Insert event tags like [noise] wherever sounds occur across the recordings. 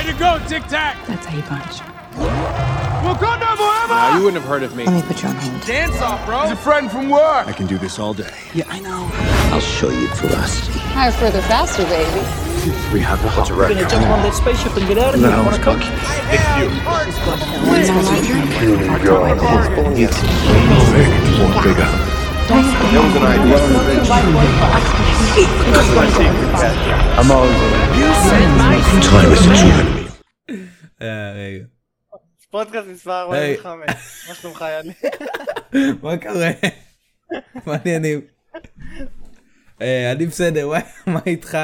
Way to go, Tic Tac! That's how you punch. Wakanda forever! Now, you wouldn't have heard of me. Let me put you on hold. Dance off, bro! He's a friend from work! I can do this all day. Yeah, I know. I'll show you ferocity. Higher, further, faster, baby. We have a hot record. We're gonna jump on that spaceship and get out of here. No, it's cook. It's you. It's you. It's you. It's you. It's you. It's you. It's אה, רגע. פודקאסט מספר היי. 45, מה שלומך יאללה? מה קורה? אה, אני בסדר, וואי, מה איתך?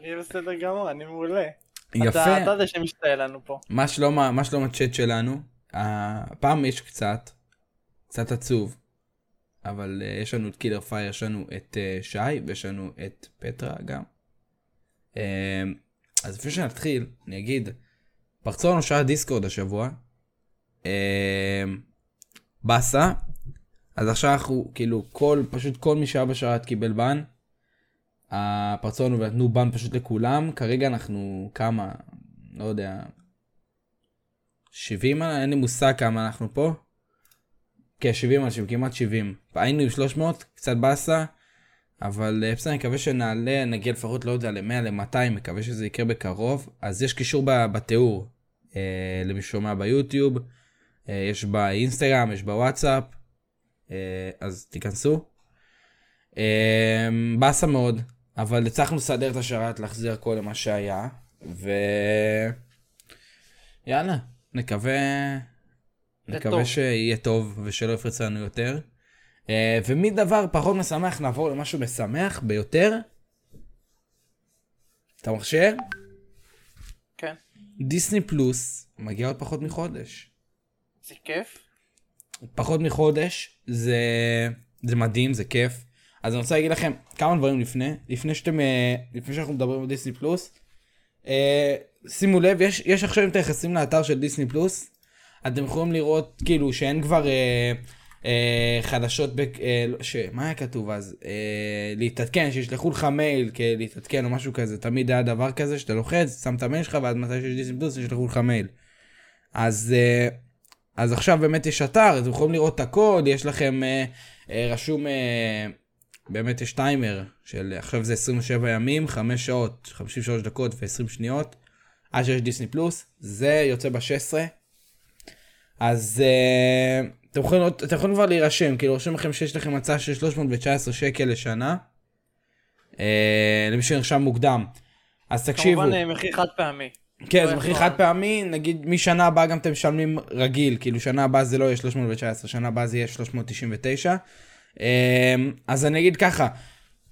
אני בסדר גמור, אני מעולה. יפה. אתה זה שמשתעל לנו פה. מה שלום ה- מה שלום הצ'אט שלנו? הפעם יש קצת, קצת עצוב, אבל uh, יש לנו את קילר פייר, יש לנו את uh, שי ויש לנו את פטרה גם. Uh, אז לפני שנתחיל, אני אגיד, פרצו לנו שעה דיסקורד השבוע. Uh, באסה. אז עכשיו אנחנו, כאילו, כל, פשוט כל מי שהיה בשרת קיבל בן. Uh, פרצו לנו ונתנו בן פשוט לכולם. כרגע אנחנו כמה, לא יודע, 70, אין לי מושג כמה אנחנו פה. כן, 70 אנשים, כמעט 70. היינו עם 300, קצת באסה, אבל אה, בסדר, אני מקווה שנעלה, נגיע לפחות, לא יודע, ל-100, ל-200, מקווה שזה יקרה בקרוב. אז יש קישור בתיאור, אה, למי ששומע ביוטיוב, אה, יש באינסטגרם, יש בוואטסאפ, אה, אז תיכנסו. אה, באסה מאוד, אבל הצלחנו לסדר את השרת, להחזיר הכל למה שהיה, ו... יאללה, נקווה, נקווה טוב. שיהיה טוב ושלא יפרץ לנו יותר. אה, ומדבר פחות משמח נעבור למשהו משמח ביותר. אתה מרשה? כן. דיסני פלוס מגיע עוד פחות מחודש. זה כיף. פחות מחודש זה זה מדהים זה כיף. אז אני רוצה להגיד לכם כמה דברים לפני לפני שאתם אה, לפני שאנחנו מדברים על דיסני פלוס. אה, שימו לב יש יש עכשיו אם אתם נכנסים לאתר של דיסני פלוס אתם יכולים לראות כאילו שאין כבר אה, אה, חדשות בק, אה, לא, ש... מה היה כתוב אז אה, להתעדכן שישלחו לך מייל להתעדכן או משהו כזה תמיד היה דבר כזה שאתה לוחץ שם את המייל שלך ואז מתי שיש דיסני פלוס ישלחו לך מייל. אז אה, אז עכשיו באמת יש אתר, אתם יכולים לראות את הקוד, יש לכם אה, אה, רשום, אה, באמת יש טיימר של עכשיו זה 27 ימים, 5 שעות, 53 דקות ו-20 שניות, עד שיש דיסני פלוס, זה יוצא ב-16. אז אה, אתם יכולים, אתם יכולים כבר להירשם, כאילו רושם לכם שיש לכם הצעה של 319 שקל לשנה, אה, למי שנרשם מוקדם. אז תקשיבו. כמובן אה, מחיר חד פעמי. כן, לא זה מחיר יכול- חד פעמי, נגיד משנה הבאה גם אתם משלמים רגיל, כאילו שנה הבאה זה לא יהיה 319, שנה הבאה זה יהיה 399. אמ, אז אני אגיד ככה,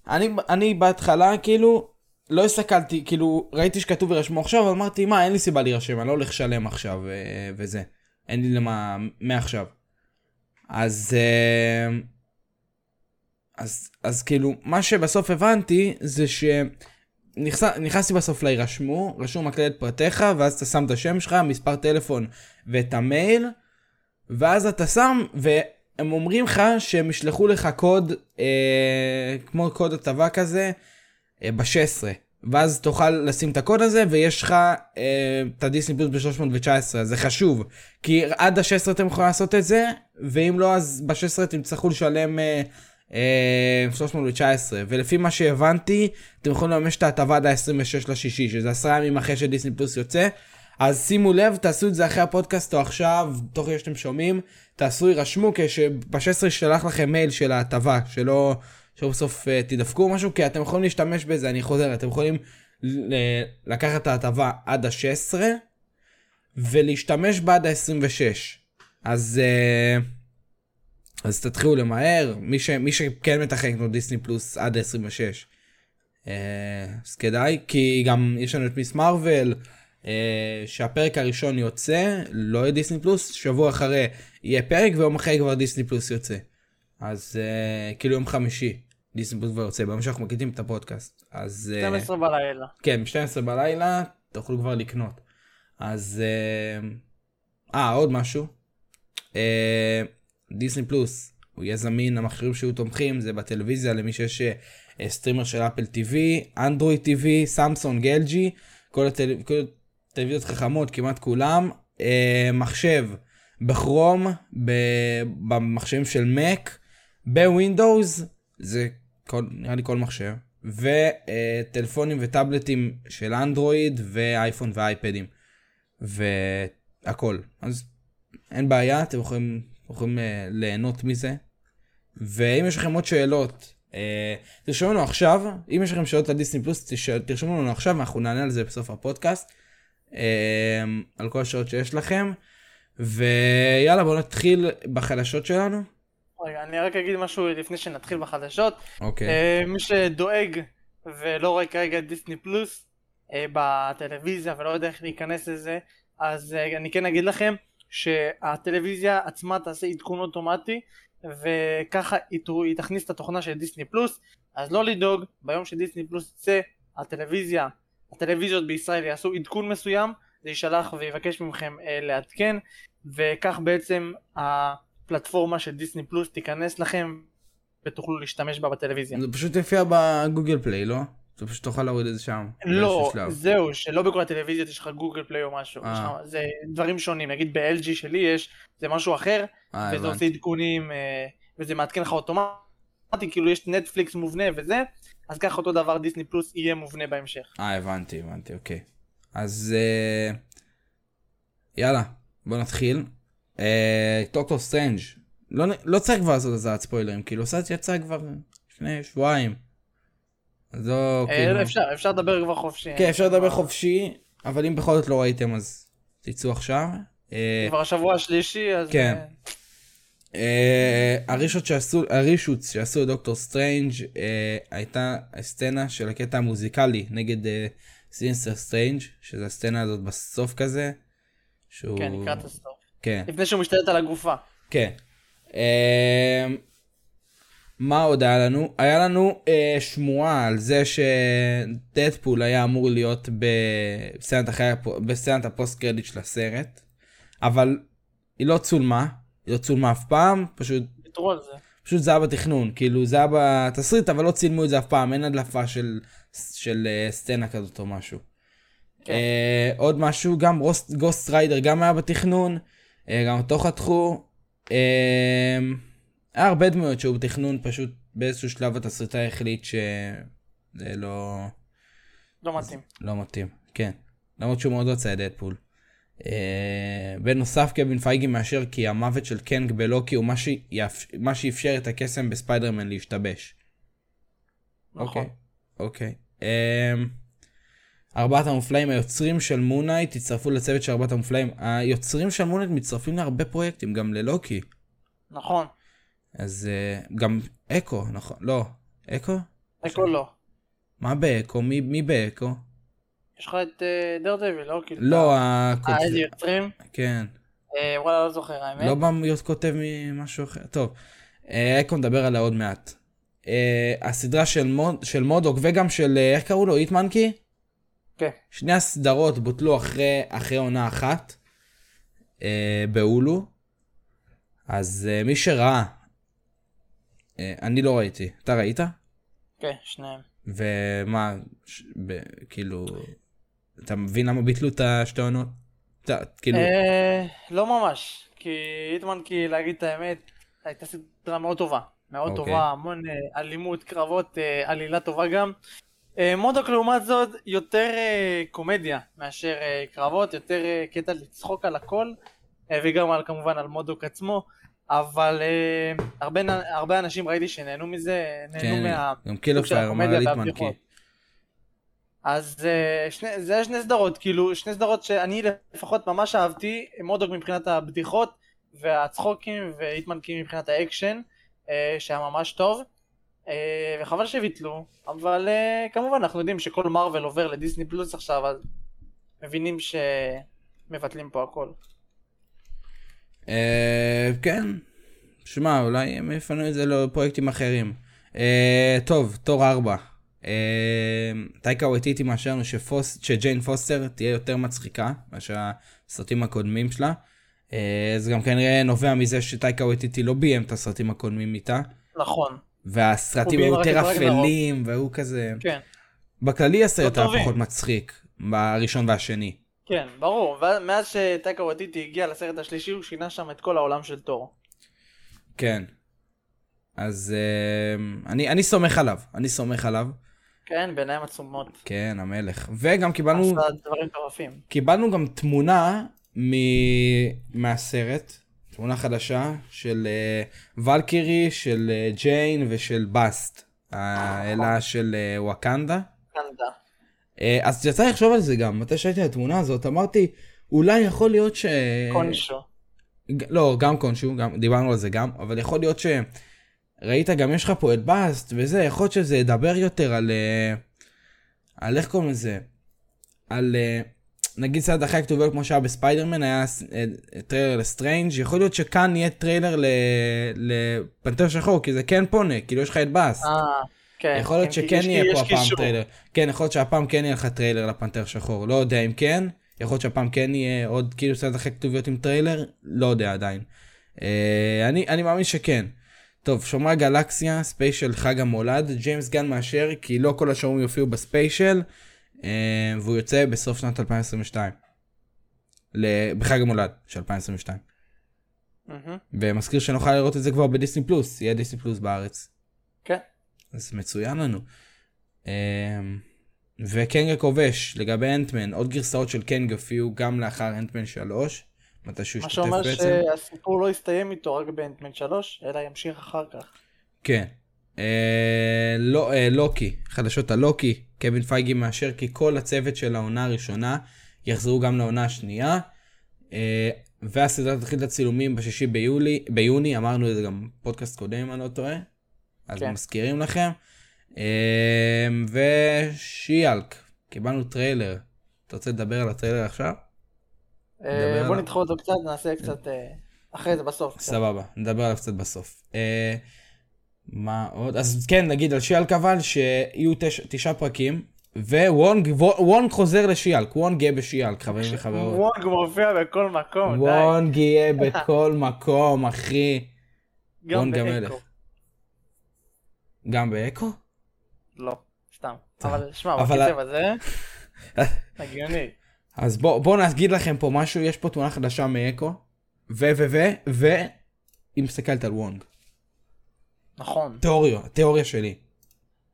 אני, אני בהתחלה כאילו לא הסתכלתי, כאילו ראיתי שכתוב יירשמו עכשיו, אמרתי מה אין לי סיבה להירשם, אני לא הולך לשלם עכשיו וזה, אין לי למה מעכשיו. אז, אמ, אז, אז כאילו מה שבסוף הבנתי זה ש... נכנס, נכנסתי בסוף להירשמו, רשום מקלט פרטיך, ואז אתה שם את השם שלך, מספר טלפון ואת המייל, ואז אתה שם, והם אומרים לך שהם ישלחו לך קוד, אה, כמו קוד הטבה כזה, אה, ב-16. ואז תוכל לשים את הקוד הזה, ויש לך אה, את הדיסני פלוס ב-319, אז זה חשוב. כי עד ה-16 אתם יכולים לעשות את זה, ואם לא, אז ב-16 אתם תצטרכו לשלם... אה, אה, 319 ולפי מה שהבנתי אתם יכולים לממש את ההטבה עד ה-26 לשישי שזה עשרה ימים אחרי שדיסני פלוס יוצא אז שימו לב תעשו את זה אחרי הפודקאסט או עכשיו תוך כדי שאתם שומעים תעשו יירשמו כשב-16 ישלח לכם מייל של ההטבה שלא שלא בסוף uh, תדפקו משהו כי אתם יכולים להשתמש בזה אני חוזר אתם יכולים ל- לקחת את ההטבה עד ה-16 ולהשתמש בה עד ה-26 אז. Uh, אז תתחילו למהר, מי, ש, מי שכן מתכנן לקנות דיסני פלוס עד 26. אה, אז כדאי, כי גם יש לנו את מיס מרוויל, אה, שהפרק הראשון יוצא, לא יהיה דיסני פלוס, שבוע אחרי יהיה פרק, ויום אחרי כבר דיסני פלוס יוצא. אז אה, כאילו יום חמישי, דיסני פלוס כבר יוצא, ביום שאנחנו מקליטים את הפודקאסט. אז... אה, 12 בלילה. כן, ב-12 בלילה תוכלו כבר לקנות. אז... אה, אה, עוד משהו. אה, דיסני פלוס, הוא יהיה זמין, המכשירים שיהיו תומכים זה בטלוויזיה למי שיש אה, סטרימר של אפל TV, אנדרואיד TV, סמסונג, LG, כל, הטל... כל טלוויזיות חכמות, כמעט כולם, אה, מחשב בכרום, ב- במחשבים של מק, בווינדוס, זה כל, נראה לי כל מחשב, וטלפונים וטאבלטים של אנדרואיד, ואייפון ואייפדים, והכל. אז אין בעיה, אתם יכולים, יכולים אה, ליהנות מזה. ואם יש לכם עוד שאלות, אה, תרשמו לנו עכשיו, אם יש לכם שאלות על דיסני פלוס, תרשמו לנו עכשיו, אנחנו נענה על זה בסוף הפודקאסט, אה, על כל השאלות שיש לכם. ויאללה, בואו נתחיל בחדשות שלנו. רגע, אני רק אגיד משהו לפני שנתחיל בחדשות. אוקיי. אה, מי שדואג ולא רואה כרגע את דיסני פלוס אה, בטלוויזיה ולא יודע איך להיכנס לזה, אז אה, אני כן אגיד לכם שהטלוויזיה עצמה תעשה עדכון אוטומטי וככה היא היא תכניס את התוכנה של דיסני פלוס, אז לא לדאוג, ביום שדיסני פלוס יצא, הטלוויזיה, הטלוויזיות בישראל יעשו עדכון מסוים, זה יישלח ויבקש מכם אה, לעדכן, וכך בעצם הפלטפורמה של דיסני פלוס תיכנס לכם ותוכלו להשתמש בה בטלוויזיה. זה פשוט יופיע בגוגל פליי, לא? אתה פשוט תוכל להוריד את זה שם. לא. זהו, שלא בכל הטלוויזיות יש לך גוגל פליי או משהו, אה. לך- זה דברים שונים, נגיד ב-LG שלי יש, זה משהו אחר, אה, וזה. עושה עדכונים, אה, וזה מעדכן לך אוטומטי, כאילו יש נטפליקס מובנה וזה, אז ככה אותו דבר דיסני פלוס יהיה מובנה בהמשך. אה, הבנתי, הבנתי, אוקיי. אז יאללה, בוא נתחיל. אה, דוקטור סטרנג', לא, לא צריך כבר לעשות לזה ספוילרים, כאילו סרט יצא כבר לפני שבועיים. אז לא, אה, כאילו... אפשר, אפשר לדבר כבר חופשי. כן, אפשר לדבר חופשי, אבל אם בכל זאת לא ראיתם אז תצאו עכשיו. אה, כבר השבוע השלישי, אז... כן. אה, אה, ה reshoot שעשו, ה reshoots שעשו לדוקטור סטרנג' אה, הייתה הסצנה של הקטע המוזיקלי נגד אה, סינסטר סטרנג', שזה הסצנה הזאת בסוף כזה. שהוא... כן, לקראת הסוף. כן, לפני שהוא משתלט על הגופה. כן. אה, מה עוד היה לנו? היה לנו אה, שמועה על זה שדדפול היה אמור להיות בסצנת, אחרי, בסצנת הפוסט קרדיט של הסרט, אבל היא לא צולמה, היא לא צולמה אף פעם, פשוט זה. פשוט זה היה בתכנון, כאילו זה היה בתסריט, אבל לא צילמו את זה אף פעם, אין הדלפה של, של uh, סצנה כזאת או משהו. כן. Uh, עוד משהו, גם גוסט ריידר גם היה בתכנון, גם אותו חתכו. אה, היה הרבה דמויות שהיו בתכנון, פשוט באיזשהו שלב התסריטאי החליט שזה לא, לא מתאים. לא מתאים, כן. למרות שהוא מאוד רצה את דדפול. אה, בנוסף קווין פייגי מאשר כי המוות של קנג בלוקי הוא מה, שאפשר את הקסם בספיידרמן להשתבש. נכון. אוקיי. אוקיי. Um, ארבעת המופלאים היוצרים של מונייט הצטרפו לצוות של ארבעת המופלאים. היוצרים של מונייט מצטרפים להרבה פרויקטים, גם ללוקי. נכון. אז uh, גם אקו, נכון? לא. אקו? אקו לא. מה באקו? מי, מי באקו? יש לך את דר דביל, לא? כאילו, לא, אה, הכותב... איזה יוצרים? כן. אה, וואלה, לא זוכר, האמת. לא בא להיות כותב ממשהו אחר. טוב, אה, אקו נדבר עליה עוד מעט. אה, הסדרה של, מוד, של מודוק וגם של, אה, איך קראו לו? איטמנקי? כן. שני הסדרות בוטלו אחרי, אחרי עונה אחת אה, בהולו. אז אה, מי שראה, אה, אני לא ראיתי. אתה ראית? כן, שניהם. ומה, ש, ב, כאילו, אתה מבין למה ביטלו את השתי עונות? אתה, כאילו, אה, לא ממש, כי היטמן, כי להגיד את האמת, הייתה סדרה מאוד טובה. מאוד אוקיי. טובה, המון אה, אלימות, קרבות, אה, עלילה טובה גם. אה, מודוק לעומת זאת יותר אה, קומדיה מאשר אה, קרבות, יותר קטע לצחוק על הכל, וגם על, כמובן על מודוק עצמו, אבל הרבה, הרבה אנשים ראיתי שנהנו מזה, נהנו כן, מה... גם קילר סוג של פייר אמר. אז שני, זה שני סדרות, כאילו שני סדרות שאני לפחות ממש אהבתי, מודוק מבחינת הבדיחות והצחוקים והיט מאנקי מבחינת האקשן, שהיה ממש טוב, וחבל שביטלו, אבל אה, כמובן אנחנו יודעים שכל מארוול עובר לדיסני פלוס עכשיו, אז מבינים שמבטלים פה הכל. אה, כן, שמע, אולי הם יפנו את זה לפרויקטים אחרים. אה, טוב, תור 4. אה, טייקה וייטיטי מאשר לנו שג'יין פוסטר תהיה יותר מצחיקה מאשר הסרטים הקודמים שלה. אה, זה גם כנראה נובע מזה שטייקה וייטיטי לא ביים את הסרטים הקודמים איתה. נכון, והסרטים היו יותר. אפלים והוא כזה... כן, בכללי הסרט לא היה. פחות מצחיק, בראשון והשני. כן, ברור, ומאז שטייקה וטיטי הגיע לסרט השלישי הוא שינה שם את כל העולם של תור. כן. אז אה, אני, אני סומך עליו, אני סומך עליו. כן, בעיניים עצומות. כן, המלך. וגם קיבלנו, עשה דברים מטורפים. קיבלנו גם תמונה מ... מהסרט, תמונה חדשה של uh, ולקירי, של uh, ג'יין ושל באסט, האלה של uh, וואקנדה. קנדה. Uh, אז יצא לי לחשוב על זה גם, מתי שראיתי את התמונה הזאת, אמרתי, אולי יכול להיות ש... קונשו. לא, גם קונשו, גם, דיברנו על זה גם, אבל יכול להיות ש... ראית, גם יש לך פה את באסט וזה, יכול להיות שזה ידבר יותר על... אה, על איך קוראים לזה? על... אה, נגיד סרט אחרי הכתוביות כמו שהיה בספיידרמן, היה אה, טריילר לסטרנג', יכול להיות שכאן יהיה טריילר. לפנתר שחור, כי זה כן פונה, כאילו יש לך את באסט. אה, כן. יכול להיות כן, שכן יהיה פה הפעם. טריילר. כן, יכול להיות שהפעם כן יהיה לך טריילר לפנתר שחור. לא יודע אם כן, יכול להיות שהפעם כן יהיה עוד כאילו סרט אחרי כתוביות עם טריילר, לא יודע עדיין. אה, אני, אני מאמין שכן. טוב, שומרי גלקסיה, ספיישל חג המולד, ג'יימס גן מאשר כי לא כל השומרים יופיעו בספיישל, והוא יוצא בסוף שנת 2022. ל- בחג המולד של 2022. מהמם. ומזכיר שנוכל לראות את זה כבר בדיסני פלוס, יהיה דיסני פלוס בארץ. כן. אז מצוין לנו. אמ, וקנג הכובש, לגבי אנטמן, עוד גרסאות של קנג הופיעו גם לאחר אנטמן 3, מתי שהוא מה השתתף שאומר בעצם. שהסיפור לא יסתיים איתו רק באנטמן 3, אלא ימשיך אחר כך. כן. אה, לא, אה, לוקי, חדשות הלוקי, קווין פייגי מאשר כי כל הצוות של העונה הראשונה יחזרו גם לעונה השנייה. אה, והסדרה תתחיל את הצילומים בשישי ביולי, ביוני, אמרנו את זה גם בפודקאסט קודם אם אני לא טועה, אז כן. מזכירים לכם. אה, ושי האלק, קיבלנו טריילר. אתה רוצה לדבר על הטריילר עכשיו? אה, בוא. נדחה אותו קצת, נעשה קצת אה, אחרי זה בסוף. קצת. סבבה, נדבר עליו קצת בסוף. אה, מה עוד? אז כן, נגיד על שי האלק אבל, שיהיו תש, תשעה פרקים, ווונג וונג חוזר לשי האלק, וונג יהיה בשי האלק, חברים וחברות. וונג מופיע בכל מקום, די. וונג יהיה [laughs] בכל מקום, אחי. גם. באקו. גם באקו? לא, סתם. אבל שמע, אבל- בקצב הזה, [laughs] הגיוני. אז בואו בוא נגיד לכם פה משהו, יש פה תמונה חדשה מאקו, ו ו ו ו היא מסתכלת על וונג. נכון. תיאוריה, תיאוריה שלי.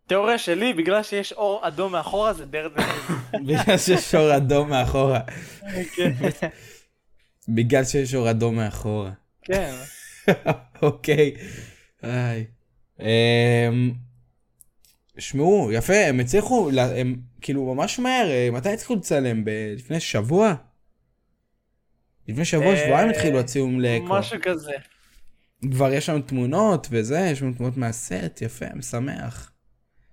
תיאוריה שלי, בגלל שיש אור אדום מאחורה, זה דרד [laughs] בגלל שיש אור אדום מאחורה. כן. בגלל שיש אור אדום מאחורה. כן. [laughs] אוקיי. איי. אמ, שמעו, יפה, הם הצליחו, הם כאילו ממש מהר, אה, מתי התחילו לצלם? ב- לפני שבוע? לפני שבוע, אה, שבועיים התחילו הצילום לאקו. משהו כזה. כבר יש לנו תמונות וזה, יש לנו תמונות מהסט, יפה, משמח.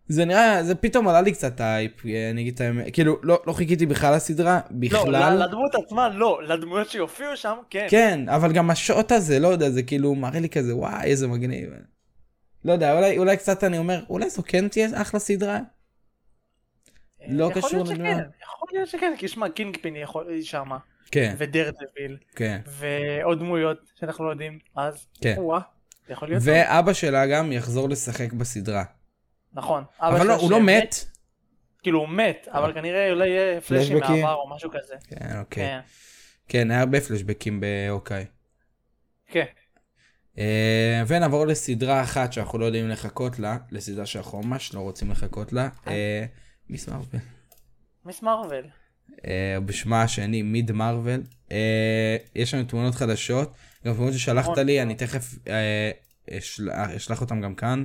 זה נראה, זה פתאום עלה לי קצת הייפ, אה, אני אגיד את האמת, כאילו, לא, לא חיכיתי בכלל לסדרה, לא, בכלל. ל- לדמות עצמה לא, לדמויות שיופיעו שם, כן. כן, אבל גם השוט הזה, לא יודע, זה כאילו מראה לי כזה, וואי, איזה מגניב. לא יודע, אולי, אולי קצת אני אומר, אולי זו כן תהיה אחלה סדרה? לא יכול קשור להיות לדבר. שכן, יכול להיות שכן, כי שמע, קינגפין יכול שם, כן, ודרדוויל, כן. ועוד דמויות שאנחנו לא יודעים, אז, כן. וואה, זה יכול להיות טוב. ואבא שלה גם יחזור לשחק בסדרה. נכון. אבל לא, הוא לא מת. כאילו הוא מת, אבל כנראה אולי יהיה פלאשים פלשבקים? מהעבר או משהו כזה. כן, אוקיי. כן. כן, היה הרבה פלשבקים באוקיי. כן. אה, ונעבור לסדרה אחת שאנחנו לא יודעים לחכות לה, לסדרה שאנחנו ממש לא רוצים לחכות לה, אה, מיס מרוויל. מיס מרוויל. אה, בשמה השני מיד מרוויל. אה, יש לנו תמונות חדשות, גם תמונות ששלחת נכון. לי, אני תכף אה, אשלח אותם גם כאן.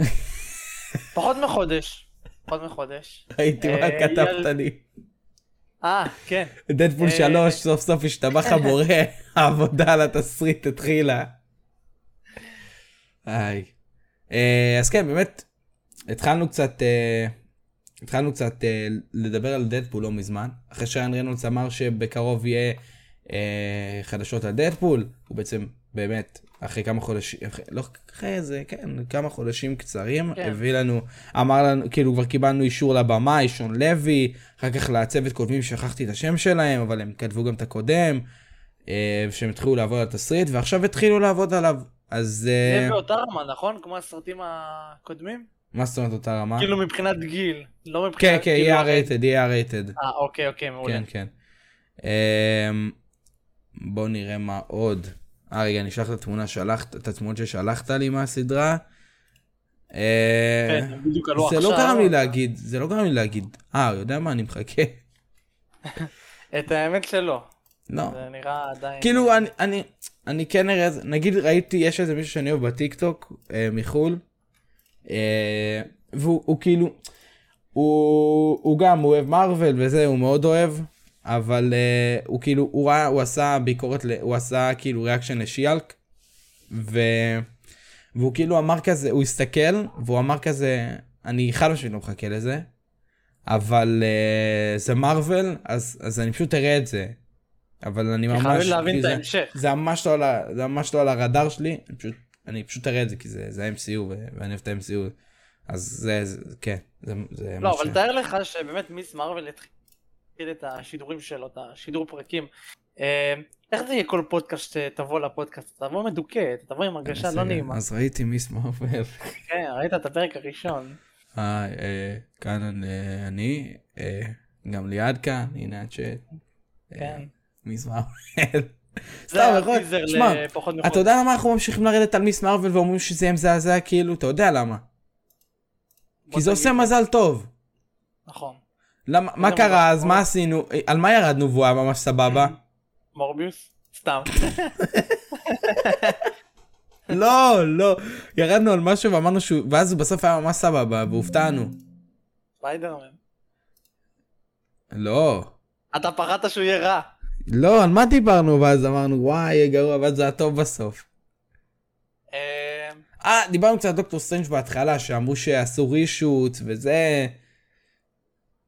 [laughs] פחות מחודש. פחות מחודש. ראיתי מה כתבת לי. אה, כן. דדפול אה, 3, סוף סוף השתבח הבורא, [laughs] העבודה על התסריט התחילה. אז כן, באמת, התחלנו קצת, התחלנו קצת אה, לדבר על דדפול לא מזמן, אחרי שריין רנולדס אמר שבקרוב יהיה אה, חדשות על דדפול, הוא בעצם באמת, אחרי כמה חודשים, אחרי, לא אחרי איזה, כן, כמה חודשים קצרים, כן. הביא לנו, אמר לנו, כאילו כבר קיבלנו אישור לבמאי, שון לוי, אחר כך לצוות כותבים שכחתי את השם שלהם, אבל הם כתבו גם את הקודם, אה, שהם התחילו לעבוד על התסריט, ועכשיו התחילו לעבוד עליו. אז זה אה, באותה רמה, נכון? כמו הסרטים הקודמים? מה זאת אומרת אותה רמה? כאילו מבחינת גיל, לא כן, מבחינת... כן, כאילו, יהיה רייטד, יהיה רייטד. אה, אוקיי, אוקיי, מעולה. כן, כן. אמ, בוא נראה מה עוד. אה, רגע, אני אשלח את התמונה שלחת, את התמונות ששלחת לי מהסדרה. אה, כן, הם בדיוק עלו זה. לא גרם לי להגיד, זה לא גרם לי להגיד. אה, יודע מה, אני מחכה. [laughs] את האמת שלא. לא. זה נראה עדיין... כאילו, אני, אני, אני כן אראה. נגיד ראיתי, יש איזה מישהו שאני אוהב בטיקטוק, אה, מחו"ל, והוא הוא כאילו, הוא, הוא גם, הוא אוהב מארוול וזה, הוא מאוד אוהב, אבל אה, הוא כאילו, הוא ראה, הוא עשה ביקורת, הוא עשה כאילו reaction לשי האלק, ו... והוא כאילו אמר כזה, הוא הסתכל, והוא אמר כזה, אני חד משמעית לא מחכה לזה, אבל אה, זה מארוול, אז, אז אני פשוט אראה את זה. אבל אני ממש... חייבים להבין את ההמשך. לא זה ממש לא על הרדאר שלי, אני פשוט, אני פשוט אראה את זה כי זה, זה ה-MCU ואני אוהב את ה-MCU. אז זה, זה כן, זה, זה לא, אבל ש- תאר לך שבאמת מיס מרוויל התחיל את השידורים שלו, את השידור פרקים. אה, איך זה יהיה כל פודקאסט שתבוא לפודקאסט? תבוא מדוכא, תבוא עם הרגשה לא אה, נעימה. אז ראיתי מיס מרוויל. כן, ראית את הפרק הראשון. אה, אה, כאן אני- אני, אה, גם ליעד כאן, הנה הצ'אט. אה, כן. מיס מרוויל. סתם, יכול- הטיזר שמע, אתה. יודע למה אנחנו ממשיכים לרדת על מיס מרוויל ואומרים שזה יהיה מזעזע כאילו? אתה יודע למה. כי זה עושה. מזל טוב. נכון. למה, מה קרה אז? מה עשינו? על מה ירדנו והוא היה ממש סבבה? [laughs] מורביוס? סתם. [laughs] לא, לא. ירדנו על משהו ואמרנו שהוא... ואז הוא בסוף היה ממש סבבה, והופתענו. ספיידרמן. לא. אתה פחדת שהוא יהיה רע. לא, על מה דיברנו? ואז אמרנו, וואי, יהיה גרוע, ואז זה היה טוב בסוף. אה, אה, דיברנו קצת על דוקטור סטרנג' בהתחלה, שאמרו שעשו reshoot וזה...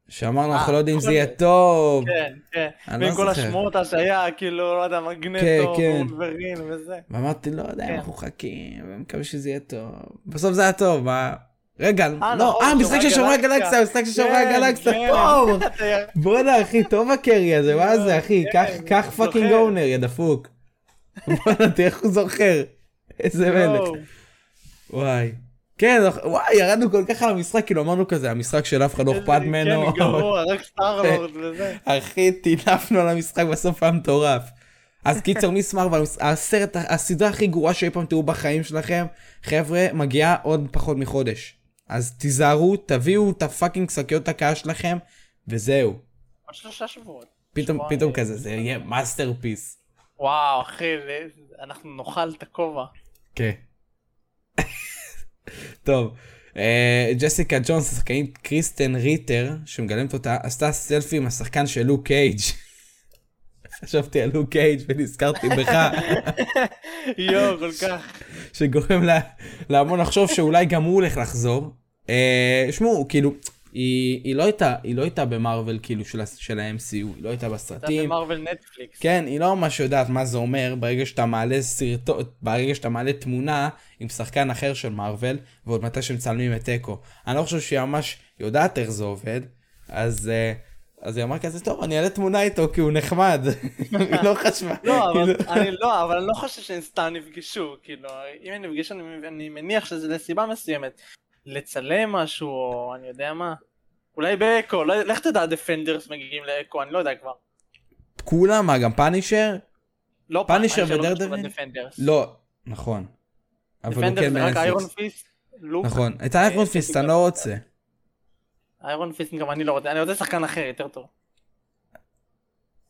שאמרנו, אה, אנחנו לא יודעים אם זה. יהיה טוב. כן, כן. לא ועם כל. השמועות שהיה, כאילו, לא יודע, כן, מגנטו, כן. וולברין וזה. ואמרתי, לא יודע כן. אנחנו מחכים, ומקווה שזה יהיה טוב. בסוף זה היה טוב, מה... רגע, אה, לא, נכון, אה, משחק של שומרי הגלקסיה. משחק של שומרי כן, הגלקסיה, כן. טוב! י- [laughs] בואנה אחי, טוב הקרי הזה, מה זה אחי? כן, קח-. fucking honor, יא דפוק. [laughs] בואנה, תראה איך הוא זוכר. איזה מלך. וואי. כן, וואי, ירדנו כל כך על המשחק, כאילו אמרנו כזה, המשחק של אף אחד לא אכפת ממנו. כן, גרוע, [laughs] רק סטארלורד וזה. אחי, טינפנו על המשחק, בסוף היה מטורף. אז קיצר, מיס מרוויל, הסרט, הסדרה הכי גרועה שאי פעם תראו בחיים שלכם, חבר'ה, מגיעה עוד פחות מחודש. אז תיזהרו, תביאו את ה fucking שקיות הקאה שלכם, וזהו. עוד שלושה שבועות. פתאום, שבועיים. פתאום כזה, זה יהיה masterpiece. וואו, אחי, אנחנו נאכל את הכובע. כן. [laughs] טוב, אה, ג'סיקה ג'ונס, השחקנית קריסטן ריטר, שמגלמת אותה, עשתה סלפי עם השחקן של לוק קייג'. [laughs] חשבתי על לוק קייג' ונזכרתי בך, [laughs] יואו, כל כך. שגורם לה- להמון לחשוב שאולי גם הוא הולך לחזור. אה, שמעו, כאילו, היא, היא לא הייתה, היא לא הייתה במרוויל כאילו של, של ה-MCU, היא לא הייתה בסרטים. במרוויל נטפליקס. כן, היא לא ממש יודעת מה זה אומר ברגע שאתה מעלה סרטון, ברגע שאתה מעלה תמונה עם שחקן אחר של מארוול, ועוד מתי שמצלמים את אקו. אני לא חושב שהיא ממש יודעת איך זה עובד, אז, אה, אז היא אמרה כזה, טוב, אני אעלה תמונה איתו כי הוא נחמד. [laughs] היא לא חשבה. לא, אבל כאילו- [laughs] אני לא, אבל אני לא חושב שהם סתם נפגשו, כאילו, אם הם נפגשו, אני מניח שזה לסיבה מסוימת. לצלם משהו, או אני יודע מה. אולי באקו, לא- לך תדע, דפנדרס מגיעים לאקו, אני לא יודע כבר. כולם, מה, גם פאנישר? לא פאנישר לא ודר קשור דוויל? לדפנדרס. לא, נכון. אבל הוא כן איירון לוק. נכון, את האיירון אה, פיסט אני לא רוצה. איירון פיסט גם אני לא רוצה, אני רוצה שחקן אחר, יותר טוב.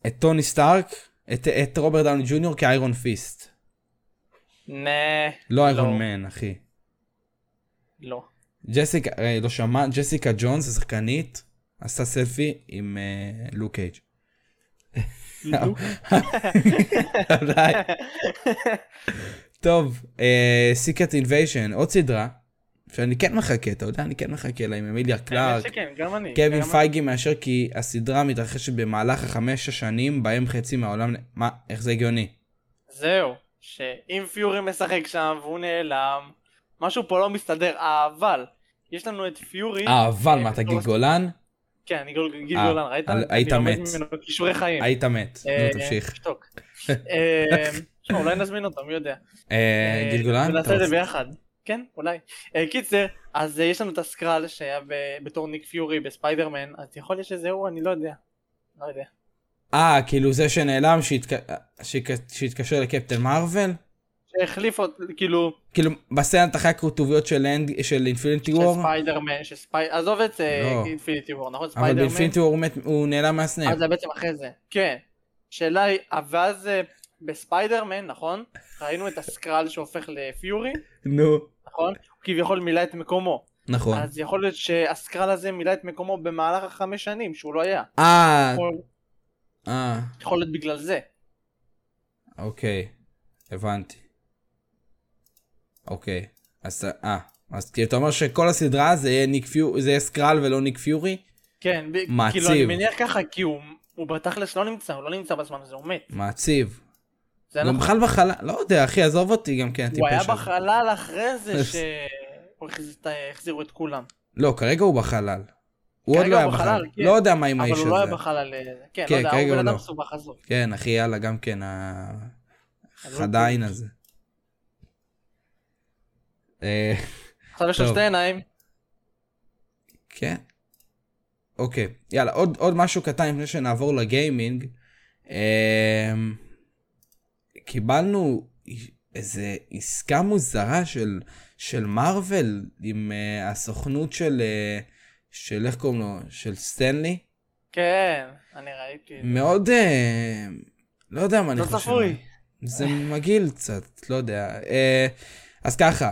את טוני סטארק, את- את רוברט דאוני ג'וניור כאיירון פיסט. נה. לא איירון מן, אחי. לא. ג'סיקה, אה, לא שמע, ג'סיקה ג'ונס, השחקנית, עשתה סלפי עם אה, לוק קייג'. [laughs] טוב, סיקרט אינביישן, עוד סדרה, שאני כן מחכה, אתה יודע, אני כן מחכה לה עם אמיליה קלארק. קווין. פייגי מאשר כי הסדרה מתרחשת במהלך החמש השנים בהם חצי מהעולם, מה, איך זה הגיוני? זהו, שאם פיורי משחק שם והוא נעלם, משהו פה לא מסתדר, אבל יש לנו את פיורי. אה, אבל מה, אתה גיל גולן? כן, אני גיל אה, גולן, ראית? היית מת. כישורי חיים. היית מת, אה, נו תמשיך. שתוק. [laughs] אה, אולי נזמין אותו, מי יודע. אה, גיל גולן? ונעשה אתה את זה ביחד. כן, אולי. אה, קיצר, אז אה, יש לנו את הסקרל שהיה בתור ניק פיורי בספיידרמן, אז יכול להיות שזה הוא, אני לא יודע. לא יודע. אה, כאילו זה שנעלם שהתק... שהתק- שהתקשר לקפטן מרוויל? שהחליף אותו, כאילו, כאילו בסצנת אחרי הכתוביות של של אינפיניטי וור? שספיידרמן, שספי... עזוב את לא. אינפיניטי וור, נכון? אבל ספיידרמן. באינפיניטי וור הוא נעלם מהסנאפ. אז זה בעצם אחרי זה. כן. שאלה היא, ואז אה, בספיידרמן, נכון? ראינו את הסקרל שהופך לפיורי, נו. נכון? הוא כביכול מילא את מקומו. נכון. אז יכול להיות שהסקרל הזה מילא את מקומו במהלך החמש שנים שהוא לא היה. אה, יכול- אה, יכול להיות בגלל זה. אוקיי. הבנתי. אוקיי. אז אה, אז כאילו אתה אומר שכל הסדרה זה יהיה ניק פיורי, זה יהיה סקרל ולא ניק פיורי? כן, ב- מעציב. כאילו אני מניח ככה כי הוא, הוא בתכלס לא נמצא, הוא לא נמצא בזמן הזה, הוא מת. מעציב. גם. בכלל בחלל, לא יודע אחי עזוב אותי גם כן הוא היה הזה. בחלל אחרי זה [laughs] שהחזירו את כולם. לא כרגע הוא בחלל. הוא עוד לא היה בחלל. כן. לא יודע מה עם אבל האיש הוא לא היה הזה. בחלל, אה, כן, כן, לא יודע, הוא בן לא. אדם מסובך עזוב. כן אחי יאללה גם כן לא- העין הזה. עכשיו יש לו. שתי עיניים. כן. אוקיי, יאללה, עוד, עוד משהו קטן לפני שנעבור לגיימינג. אמ, קיבלנו איזה עסקה מוזרה של, של מארוול עם uh, הסוכנות של, uh, של איך קוראים לו? של סטנלי. כן, אני ראיתי. מאוד, uh, לא יודע מה אני לא חושב. צפוי. זה מגעיל קצת, לא יודע. Uh, אז ככה,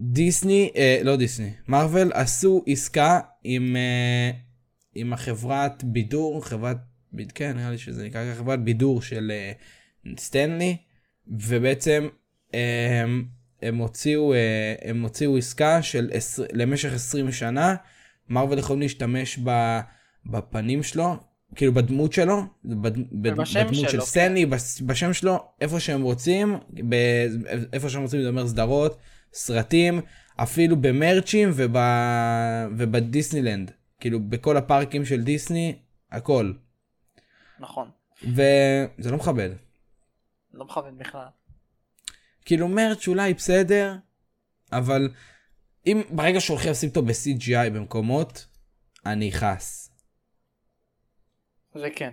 דיסני, uh, לא דיסני, מארוול עשו עסקה עם, uh, עם החברת בידור, חברת, כן נראה לי שזה נקרא חברת בידור של uh, סטנלי, ובעצם um, הם הוציאו, uh, הם הוציאו עסקה של עשר, למשך 20 שנה, מארוול יכולים להשתמש ב, בפנים שלו, כאילו בדמות שלו, בד, בדמות של שלו, כן. סטנלי, בס- בשם שלו, איפה שהם רוצים, ב, איפה שהם רוצים, זה אומר סדרות, סרטים, אפילו במרצ'ים וב, ובדיסנילנד, כאילו בכל הפארקים של דיסני, הכל. נכון. וזה לא מכבד. לא מכוון בכלל. כאילו מרץ' אולי בסדר, אבל אם ברגע שהולכים לשים אותו ב-CGI במקומות, אני אכעס. זה כן.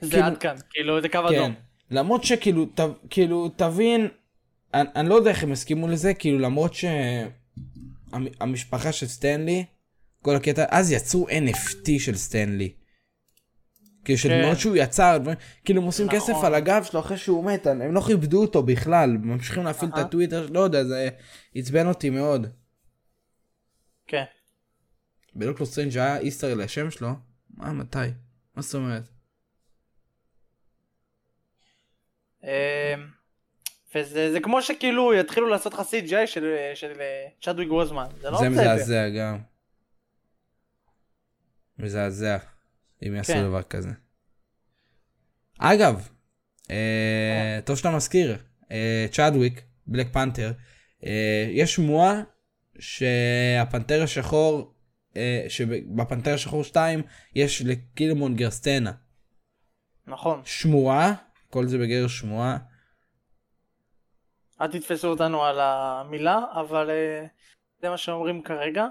זה כאילו- עד כאן, כאילו זה קו כן. אדום. למרות שכאילו, ת, כאילו, תבין, אני, אני לא יודע איך הם הסכימו לזה, כאילו למרות שהמשפחה של סטנלי, כל הקטע, אז יצרו NFT של סטנלי. כאילו של כן. דמות שהוא יצר, כאילו הם עושים נכון. כסף על הגב שלו אחרי שהוא מת, הם לא כיבדו אותו בכלל, ממשיכים להפעיל את. הטוויטר, לא יודע, זה עצבן אותי מאוד. כן. בדוקטור סטרנג' היה Easter לשם שלו? מה, מתי? מה זאת אומרת? וזה זה כמו שכאילו יתחילו לעשות לך CGI של של צ'אדוויק בוזמן. זה לא זה. מזעזע גם. מזעזע, אם יעשו כן. דבר כזה. אגב, אה, טוב שאתה מזכיר, אה, צ'אדוויק, בלק פנתר, אה, יש שמועה שהפנתר השחור, אה, שבפנתר השחור 2 יש לקילמונגר סצנה. נכון. שמועה, כל זה בגדר שמועה. אל תתפסו אותנו על המילה, אבל אה, זה מה שאומרים כרגע.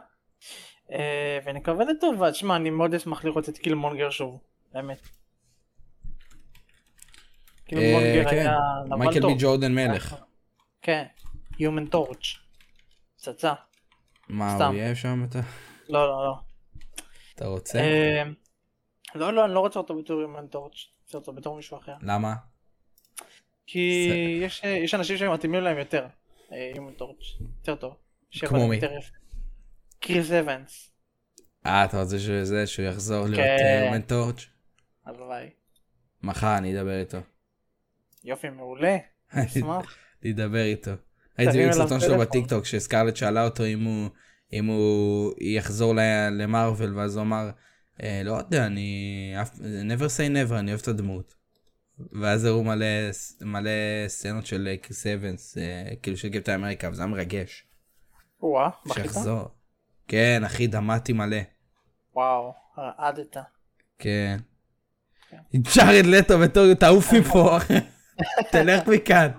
אה, ונקווה לטובה. תשמע, אני מאוד אשמח לראות את קילמונגר שוב. באמת. קילמונגר כן. היה מייקל. בי ג'ורדן מלך. כן. Human Torch. פצצה. מה. הוא יהיה שם אתה? לא, לא, לא. אתה רוצה? אה, לא, לא, אני לא רוצה אותו בתור Human Torch. רוצה אותו בתור מישהו אחר. למה? כי יש, אה, יש אנשים שמתאימים להם יותר. אה, Human Torch. יותר טוב. כמו להיות מי? קריס אבנס. אה, אתה רוצה שזה, שהוא יחזור להיות כן. יומן טורץ'? הלוואי. מחר אני אדבר איתו. יופי, מעולה. [laughs] אשמח. אדבר איתו. ראיתי עליו סרטון שלו. בטיקטוק שסקרלט שאלה אותו אם הוא, אם הוא יחזור למרוויל ואז הוא אמר, "אה, לא יודע, אני never say never, אני אוהב את הדמות. ואז הראו מלא, מלא סצנות של קריס אבנס, אה, כאילו של קפטן אמריקה, וזה היה מרגש. וואה, בכית? שיחזור. כן, אחי, דמעתי מלא. וואו, רעדת. כן. ג'ארד לטו בתור תעוף מפה. תלך מכאן.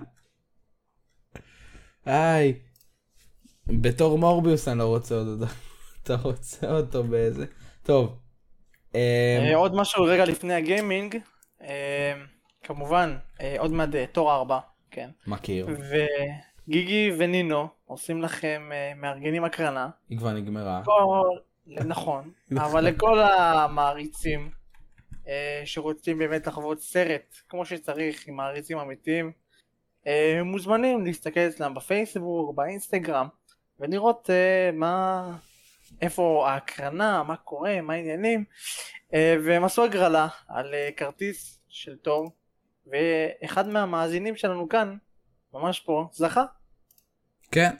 היי. בתור מורביוס אני לא רוצה אותו. אתה רוצה אותו באיזה... טוב. אה, אה, עוד משהו רגע לפני הגיימינג, כמובן, אה, עוד מעט אה, תור 4, כן. מכיר. וגיגי ונינו עושים לכם, אה, מארגנים הקרנה. היא כבר נגמרה. כל- [laughs] נכון, אבל לכל המעריצים שרוצים באמת לחוות סרט כמו שצריך עם מעריצים אמיתיים, מוזמנים להסתכל אצלם בפייסבוק, באינסטגרם, ולראות מה, איפה ההקרנה, מה קורה, מה העניינים, והם עשו הגרלה על כרטיס של תור, ואחד מהמאזינים שלנו כאן, ממש פה, זכה. כן.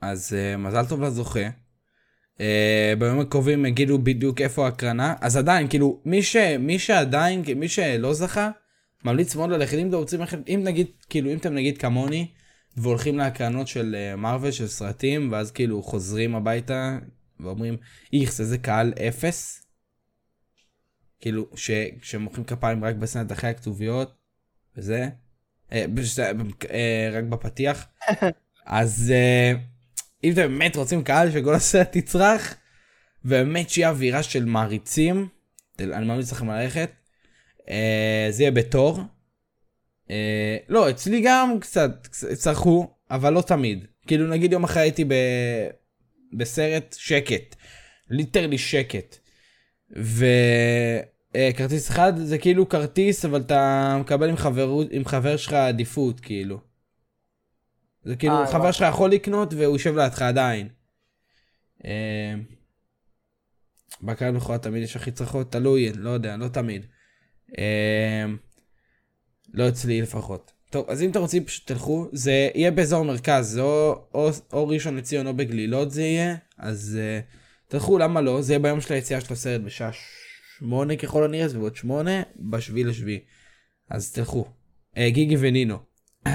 אז uh, מזל טוב לזוכה. Uh, בימים הקרובים יגידו בדיוק איפה ההקרנה. אז עדיין, כאילו, מי, ש, מי שעדיין, מי שלא זכה, ממליץ מאוד ללכת. אם אתם רוצים ללכת, אם נגיד, כאילו, אם אתם נגיד כמוני, והולכים להקרנות של מארוול, של סרטים, ואז כאילו חוזרים הביתה, ואומרים, איכס, איזה קהל אפס. כאילו, ש, שמוחאים כפיים רק בסצנת אחרי הכתוביות, וזה. אה, בש- אה, רק בפתיח. [laughs] אז אה, אם אתם באמת רוצים קהל שכל הסרט תצרח, ובאמת שיהיה אווירה של מעריצים, אני ממליץ לכם ללכת, אה, זה יהיה בתור. אה, לא, אצלי גם קצת צרחו, אבל לא תמיד. כאילו נגיד יום אחרי הייתי ב... בסרט שקט, ליטרלי שקט. וכרטיס אחד זה כאילו כרטיס, אבל אתה מקבל עם, חברות, עם חבר שלך עדיפות, כאילו. זה כאילו, אה, חבר הבנתי. שלך יכול לקנות והוא יושב לידך עדיין. אה, בקהל בכורה תמיד יש הכי צרחות, תלוי, לא יודע, לא תמיד. אה, לא אצלי לפחות. טוב, אז אם אתם רוצים פשוט תלכו, זה יהיה באזור מרכז, זה או, או, או ראשון לציון או בגלילות זה יהיה, אז uh, תלכו, למה לא? זה יהיה ביום של היציאה של הסרט בשעה שמונה ככל הנראה, בעוד שמונה, בשביעי לשביעי. אז תלכו. Uh, גיגי ונינו.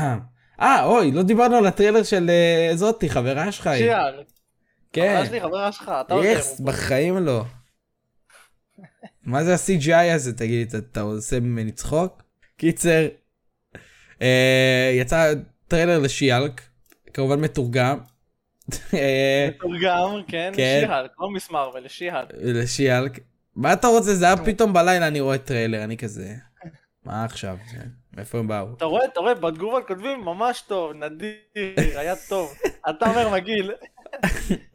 [clears throat] אה, אוי, לא דיברנו על הטריילר של uh, זאתי, חברה שלך. שי האלק, כן. חברה שלי, חברה שלך, אתה יותר. yes, בחיים לא. מה זה ה-CGI הזה, תגיד לי, אתה- עושה ממני צחוק? קיצר, אה, יצא טריילר לשי האלק, כמובן מתורגם. [laughs] אה, מתורגם, כן, כן. לשי האלק, כמו מיס מרוויל, לשי האלק. לשי האלק. מה אתה רוצה? זה היה פתאום בלילה, אני רואה טריילר, אני כזה... מה עכשיו? מאיפה הם באו? אתה רואה, אתה רואה, בתגובות כותבים ממש טוב, נדיר, היה טוב. אתה אומר מגעיל.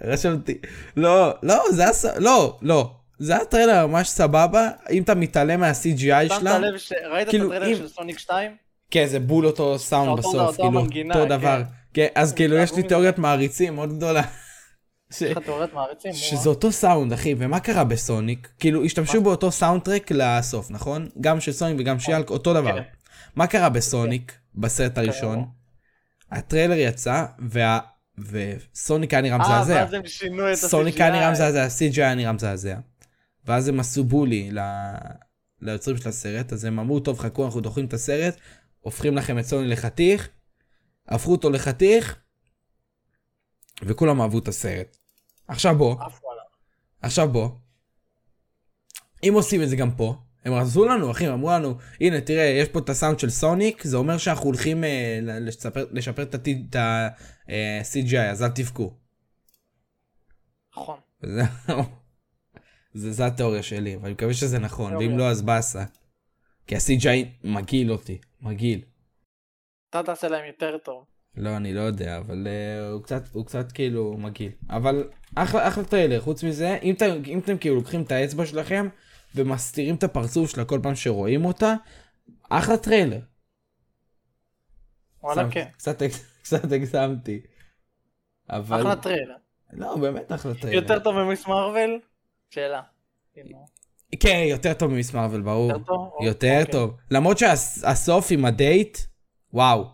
רשמתי. לא, לא, זה היה... ס- לא, לא. זה היה טריילר ממש סבבה, אם אתה מתעלם מה-CGI שמת שלה. לב ש... ראית את כאילו, הטריילר של סוניק 2? כן, זה בול אותו סאונד בסוף, כאילו, אותו כן. דבר. כן, אז כאילו יש לי תיאוריית מעריצים מאוד גדולה. ש- יש לך תיאוריית מעריצים? שזה אותו סאונד, אחי, ומה קרה בסוניק? כאילו, השתמשו באותו soundtrack לסוף, נכון? גם של סוניק וגם של שי האלק, אותו דבר. כן. מה קרה בסוניק, בסרט הראשון? הטריילר יצא, וה- וסוניק היה נראה אה, מזעזע. ואז הם שינו את ה-CGI. סוניק היה נראה מזעזע, CGI היה נראה מזעזע. ואז הם עשו bully ל- ליוצרים של הסרט, אז הם אמרו, טוב, חכו, אנחנו דוחים את הסרט, הופכים לכם את סוני לחתיך, הפכו אותו לחתיך, וכולם אהבו את הסרט. עכשיו בוא. עכשיו בוא, אם עושים את זה גם פה, הם רזו לנו, אחי, הם אמרו לנו, הנה, תראה, יש פה את הסאונד של סוניק, זה אומר שאנחנו הולכים אה, לשפר, לשפר את ה-CGI, אז אל תבכו. נכון. זה, [laughs] זה התיאוריה שלי, ואני מקווה שזה נכון, ואם תיאוריה. לא אז באסה. כי ה-CGI מגעיל אותי, מגעיל. אתה תעשה להם יותר טוב. לא, אני לא יודע, אבל uh, הוא, קצת, הוא קצת כאילו מגעיל. אבל אחלה, אחלה טריילר, חוץ מזה, אם, אתם, אם אתם כאילו לוקחים את האצבע שלכם ומסתירים את הפרצוף שלה כל פעם שרואים אותה, אחלה טריילר. וואלה כן. קצת, קצת הגזמתי. אבל... אחלה טריילר. לא, באמת אחלה טריילר. יותר טוב ממיס מרוויל? שאלה. כן, יותר טוב ממיס מרוויל, ברור. יותר טוב? יותר אוקיי. טוב. למרות שהסוף עם הדייט, וואו,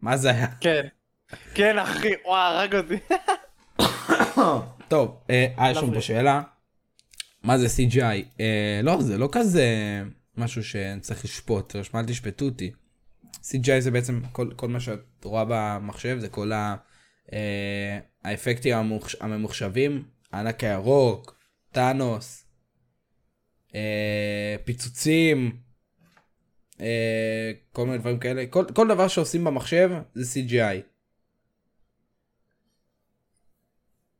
מה זה היה? כן. כן אחי, וואי, הרג אותי. טוב, אה, יש לנו פה. שאלה. מה זה CGI? אה, לא, זה לא כזה משהו שצריך לשפוט, אל תשפטו אותי. CGI זה בעצם כל, כל מה שאת רואה במחשב, זה כל ה, אה, האפקטים הממוחש, הממוחשבים, הענק הירוק, טאנוס, אה, פיצוצים, כל מיני דברים כאלה. כל, כל דבר שעושים במחשב זה CGI.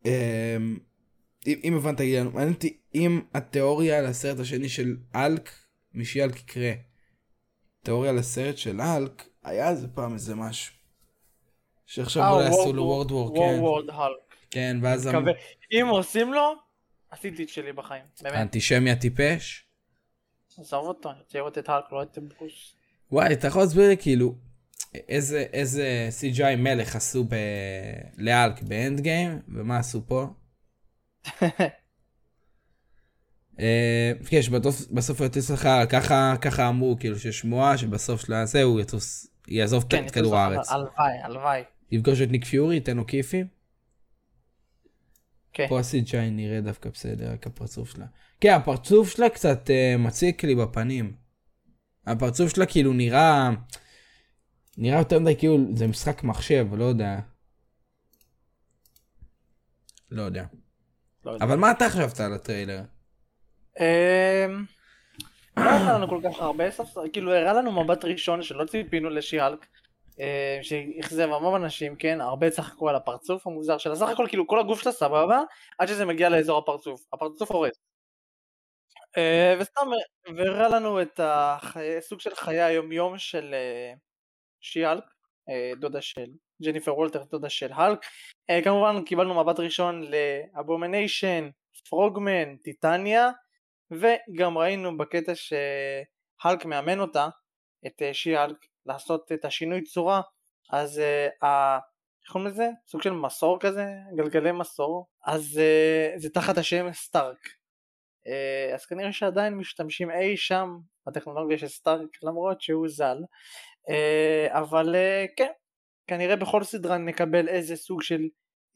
אמ, אם אם הבנת, לנו, מעניין אותי אם התיאוריה לסרט השני של אלק, משיאלק יקרה. תיאוריה לסרט של אלק, היה איזה פעם איזה משהו. שעכשיו אה, אולי עשו לו וורד וור, War כן. World Hulk. כן, ואז. אם עושים לו, עשיתי את שלי בחיים. באמת. האנטישמי הטיפש. עזוב אותו, אני רוצה לראות את האלק, לא את ברוס. וואי, אתה יכול להסביר לי כאילו, איזה, איזה CGI מלך עשו ב... לאלק באנד גיים, ומה עשו פה? [laughs] אה, כן, שבסוף הוא יטוס לך, ככה, ככה אמרו, כאילו ששמועה שבסוף של הזה הוא יטוס, יעזוב כן, את כדור הארץ. הלוואי, הלוואי. יפגוש את ניק פיורי, ייתן לו כיפים. כן. פה ה-CGI נראה דווקא בסדר, רק הפרצוף שלה. כן, הפרצוף שלה קצת אה, מציק לי בפנים. הפרצוף שלה כאילו נראה... נראה יותר מדי כאילו זה משחק מחשב, לא יודע. לא יודע. לא יודע. אבל מה אתה חשבת על הטריילר? אמ, לא הראה לנו כל כך הרבה סוף סוף, כאילו הראה לנו מבט ראשון שלא ציפינו לשיאלק, אה, שאכזב המון אנשים, כן, הרבה צחקו על הפרצוף המוזר שלה, סך הכל כאילו כל הגוף שלה סבבה, עד שזה מגיע לאזור הפרצוף, הפרצוף הורס. אה, וסתם, והראה לנו את הסוג של חיי היומיום של אה, שי האלק, אה, דודה של ג'ניפר וולטר, דודה של האלק, אה, כמובן קיבלנו מבט ראשון לאבומניישן, פרוגמן, טיטניה, וגם ראינו בקטע שהאלק מאמן אותה, את אה, שי הלק, לעשות את השינוי צורה, אז. איך קוראים לזה? סוג של מסור כזה, גלגלי מסור, אז זה תחת השם סטארק. Uh, אז כנראה שעדיין משתמשים אי שם בטכנולוגיה של סטארק למרות שהוא ז"ל, uh, אבל uh, כן, כנראה בכל סדרה נקבל איזה סוג של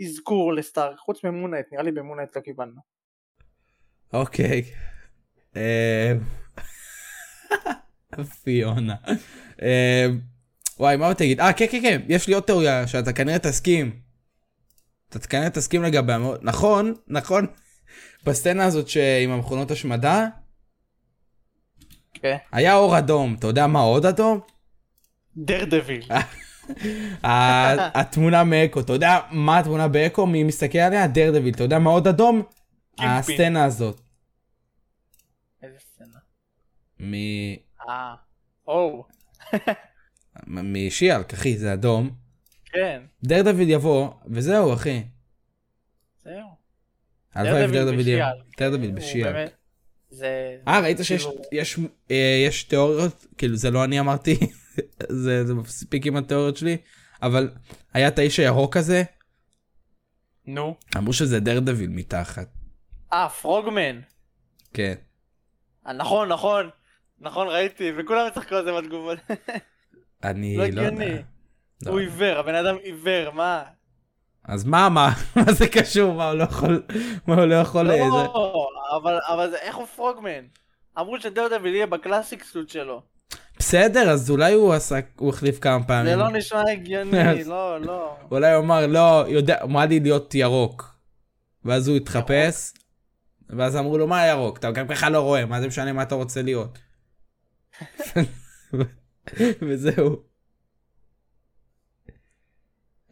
אזכור לסטארק, חוץ ממון נייט, נראה לי במון נייט לא קיבלנו. אוקיי. אה, פיונה. אה, וואי, מה תגיד? אה, כן, כן, כן, יש לי עוד תיאוריה שאתה כנראה תסכים. אתה כנראה תסכים לגביה. נכון, נכון. בסצנה הזאת שעם המכונות השמדה, כן. היה אור אדום. אתה יודע מה עוד אדום? דר דביל. [laughs] התמונה מאקו. אתה יודע מה התמונה באקו? מי מסתכל עליה? דרדוויל. אתה יודע מה עוד אדום? הסצנה הזאת. איזה סצנה. מ... אה. או. משי האלק, אחי, זה אדום. כן. דרדוויל יבוא, וזהו, אחי. זהו. הלוואי ודרדוויל יהיה. דרדוויל. באמת- זה... אה, ראית שיש כאילו- יש, אה, יש תיאוריות, כאילו זה לא אני אמרתי, [laughs] זה זה מספיק עם התיאוריות שלי, אבל היה את האיש הירוק הזה, נו. אמרו שזה דרדוויל מתחת. אה, פרוגמן. כן. אה, נכון, נכון. נכון, ראיתי, וכולם צחקו על זה בתגובות. אני לא לא יודע. לא הוא. עיוור, הבן אדם עיוור, מה? אז מה, מה, [laughs] מה זה קשור, מה הוא לא יכול, מה הוא לא יכול, אה, זה- לא, אבל אבל זה- איך הוא פרוגמן? אמרו שדרדוויל יהיה ב classic suit שלו. בסדר, אז אולי הוא עשה, הוא החליף כמה פעמים. זה לא נשמע הגיוני, [laughs] לא, לא. אולי הוא אמר, לא, יודע, מה לי להיות ירוק. ואז הוא התחפש, ואז אמרו לו, מה ירוק? אתה גם ככה לא רואה, מה זה משנה מה אתה רוצה להיות? [laughs] וזהו.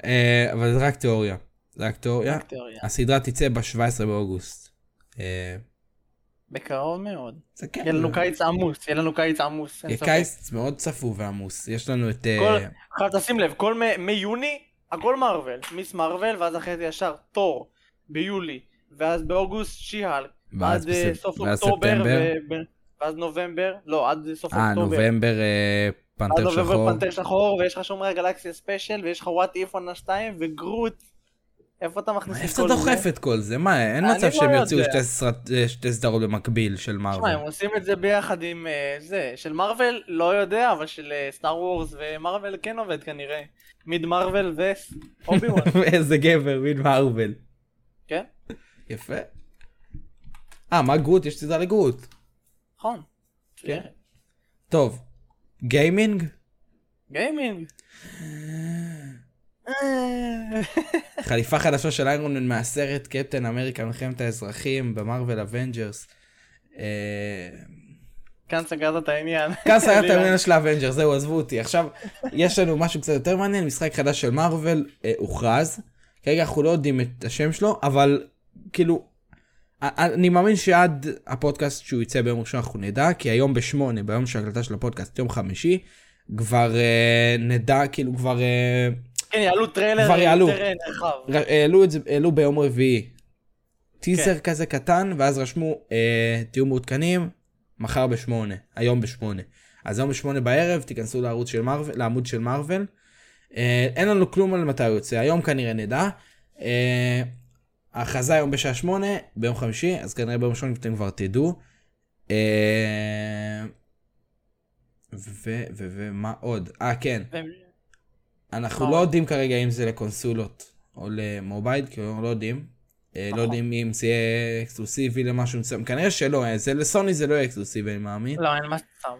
אה, אבל זה רק תיאוריה. זה רק תיאוריה. רק תיאוריה. הסדרה תצא ב-17 באוגוסט. אה, בקרוב מאוד. זה כן. יהיה לנו קיץ עמוס, יהיה לנו קיץ עמוס. יהיה. קיץ מאוד צפוף ועמוס. יש לנו את... אה, כל- תשים לב, כל, מיוני, הכל מארוול. מיס מארוול, ואז אחרי זה ישר תור, ביולי, ואז באוגוסט שיהלק. ואז עד בספ- סוף אוקטובר, ואז נובמבר, לא, עד סוף אוקטובר. נובמבר אה, עד פנתר שחור. פנתר שחור, ויש לך שומרי הגלקסיה special, ויש לך What If עונה 2, וגרוט. איפה אתה מכניס את איפה כל אתה זה? דוחף את כל זה? מה, אין מצב לא שהם יוציאו. שתי אה, שתי סדרות במקביל של תשמע, הם מארוול. עושים את זה ביחד עם אה, זה, של מארוול, לא יודע, אבל של סטאר וורס ומארוול כן עובד כנראה. מיס מארוול ואובי וואן, [laughs] איזה גבר, מין מארוול. כן? יפה. אה, מה גרוט? יש סדרה לגרוט. נכון. כן. טוב, גיימינג? גיימינג. [laughs] חליפה חדשה של איירון מן מהסרט קפטן אמריקה מלחמת האזרחים במרוויל אבנג'רס. אה, כאן סגרת את העניין. כאן סגרת [laughs] לירן. העניין של האבנג'ר, זהו, עזבו אותי. עכשיו, יש לנו משהו קצת יותר מעניין, משחק חדש של מארוול אה, הוכרז, כרגע אנחנו לא יודעים את השם שלו, אבל כאילו, אני מאמין שעד הפודקאסט שהוא יצא ביום ראשון אנחנו נדע, כי היום בשמונה, ביום של ההקלטה של הפודקאסט, יום חמישי, כבר אה, נדע, כאילו כבר אה, כן, יעלו טריילר כבר יעלו. העלו את זה, העלו ביום רביעי. טיזר כן. כזה קטן, ואז רשמו, אה, תהיו מעודכנים, מחר בשמונה, היום בשמונה. אז היום בשמונה בערב, תיכנסו לערוץ של מארוול, לעמוד של מארוול. אה, אין לנו כלום על מתי הוא יוצא, היום כנראה נדע. אה, ההכרזה היום בשעה שמונה, ביום חמישי, אז כנראה ביום ראשון אתם כבר תדעו. אה, ומה עוד? אה, כן. אנחנו לא? יודעים כרגע אם זה לקונסולות או למובייל, כי אנחנו לא יודעים. אה, לא נכון. יודעים אם זה יהיה אקסקלוסיבי למשהו מסוים, כנראה שלא, אה, זה לסוני זה לא יהיה אקסקלוסיבי אני מאמין. לא, אין מצב.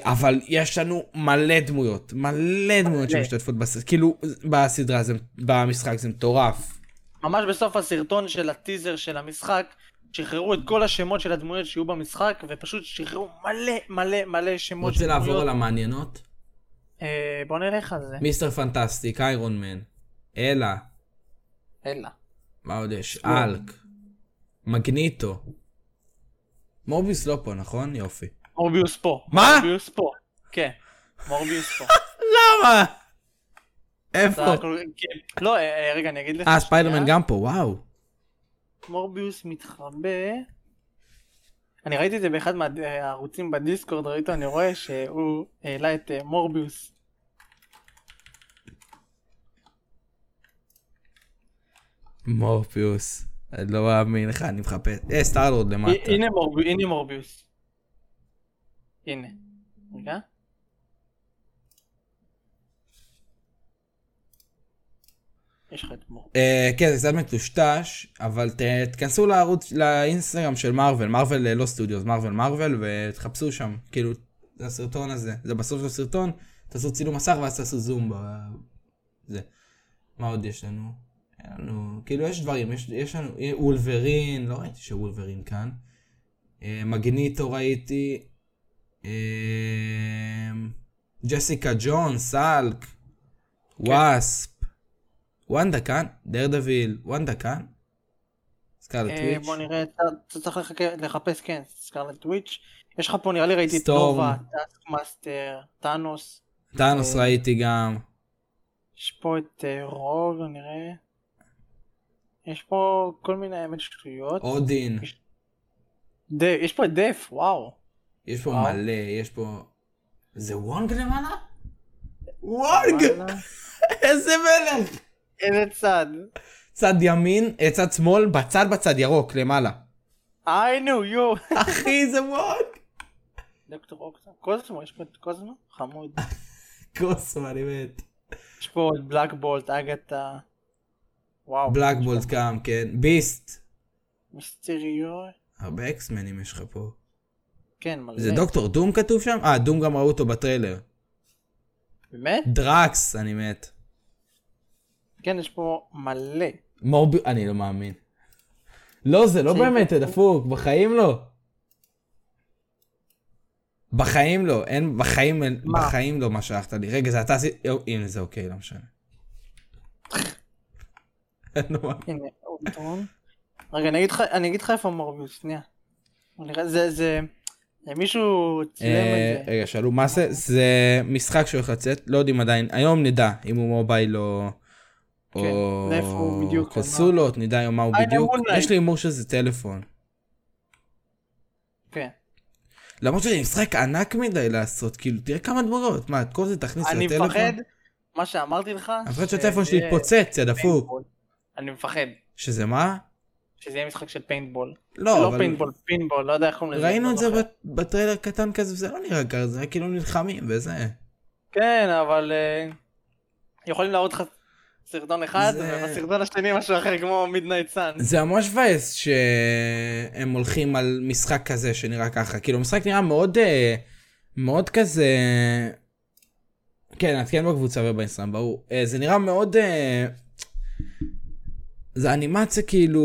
אבל יש לנו מלא דמויות, מלא דמויות. שמשתתפות בסדרה, כאילו בסדרה, במשחק זה מטורף. ממש בסוף הסרטון של הטיזר של המשחק, שחררו את כל השמות של הדמויות שיהיו במשחק, ופשוט שחררו מלא מלא מלא שמות רוצה של לעבור דמויות. על המעניינות? אה, בוא נלך על זה. מיסטר פנטסטיק, איירון מן, אלה, אלא. מה עוד יש? אלק, מגניטו. מורביוס לא פה, נכון? יופי. מורביוס פה. מה? מורביוס פה. כן. מורביוס פה. [laughs] למה? איפה? כל- כן. לא, אה, אה, רגע, אני אגיד לך. אה, ספיידרמן. גם פה, וואו. מורביוס מתחבא. אני ראיתי את זה באחד מהערוצים בדיסקורד, ראית, אני רואה שהוא העלה את אה, מורביוס. מורביוס. אני לא מאמין לך, אני מחפש. אה, סטארלורד למטה. הנה מורביוס. הנה. רגע. יש לך את מורביוס. אה, כן, זה קצת מטושטש, אבל תכנסו לערוץ, לאינסטגרם של מארוול, מארוול אה, לא סטודיוס, מארוול מארוול, ותחפשו שם, כאילו, זה הסרטון הזה. זה בסוף של הסרטון, תעשו צילום מסך ואז תעשו זום ב... זה. מה עוד יש לנו? אין לנו, כאילו יש דברים, יש, יש לנו, אה, וולברין, לא ראיתי שוולברין כאן. אה, מגניטו ראיתי. אה, ג'סיקה ג'ונס, האלק, וואספ. וונדה כאן, דרדוויל, וונדה כאן. סקארלט אה, וויץ'. בוא נראה, אתה צריך לחפש, כן, סקארלט וויץ'. יש לך פה, נראה לי ראיתי את סטורם. נובה, טאסק מאסטר, טאנוס. טאנוס אה, ראיתי גם. יש פה את אה, רוג, נראה. יש פה כל מיני האמת שטויות. אודין. ד- יש פה את דף, וואו. יש פה וואו. מלא, יש פה... זה וונג למעלה? וונג! [laughs] איזה מלך! איזה צד. צד ימין, אה, צד שמאל, בצד בצד ירוק למעלה. היינו, יו. [laughs] אחי זה וונג! דוקטור אוקטה. קוזמו, יש פה את קוזמו? חמוד. [laughs] קוסם, אני מת. יש פה את בלק בולט, אגתה. וואו. בלקבולט גם, כן. ביסט. מיסטריו. הרבה אקסמנים יש לך פה. כן, מלא. זה דוקטור דום כתוב שם? אה, דום גם ראו אותו בטריילר. באמת? דראקס, אני מת. כן, יש פה מלא. מורבי... אני לא מאמין. לא, זה לא באמת, זה דפוק, בחיים לא. בחיים לא, אין, בחיים, אין-? בחיים לא מה שלחת לי. רגע, זה אתה עשית, הנה זה אוקיי, לא משנה. [laughs] רגע, אני אגיד לך, איפה מורביוס, שנייה. זה, זה, זה מישהו צילם אה, את זה. רגע, שאלו מה זה, זה משחק שהולך לצאת, לא יודעים עדיין, היום נדע אם הוא מובייל או... כן, או קונסולות, נדע היום מה הוא בדיוק. יש לי הימור שזה טלפון. כן. למרות שזה משחק ענק מדי לעשות, כאילו, תראה כמה דמויות, מה, את כל זה תכניס אני לטלפון? מפחד, מה שאמרתי לך, אני מפחד שהטלפון שלי יתפוצץ, יא דפוק. אני מפחד, שזה מה? שזה יהיה משחק של פיינטבול. לא, לא אבל פיינטבול, פינבול, לא יודע איך קוראים לזה. ראינו לא את זה בטריילר קטן כזה, וזה לא נראה ככה, זה היה כאילו נלחמים וזה. כן, אבל אה, יכולים להראות לך סרטון אחד, זה- ובסרטון השני משהו אחר כמו מידנייט סאן. זה ממש מבאס שהם הולכים על משחק כזה שנראה ככה, כאילו המשחק נראה מאוד, אה, מאוד כזה... כן, נעדכן בקבוצה ובאינסטגרם, ברור. אה, זה נראה מאוד... אה, זה אנימציה כאילו...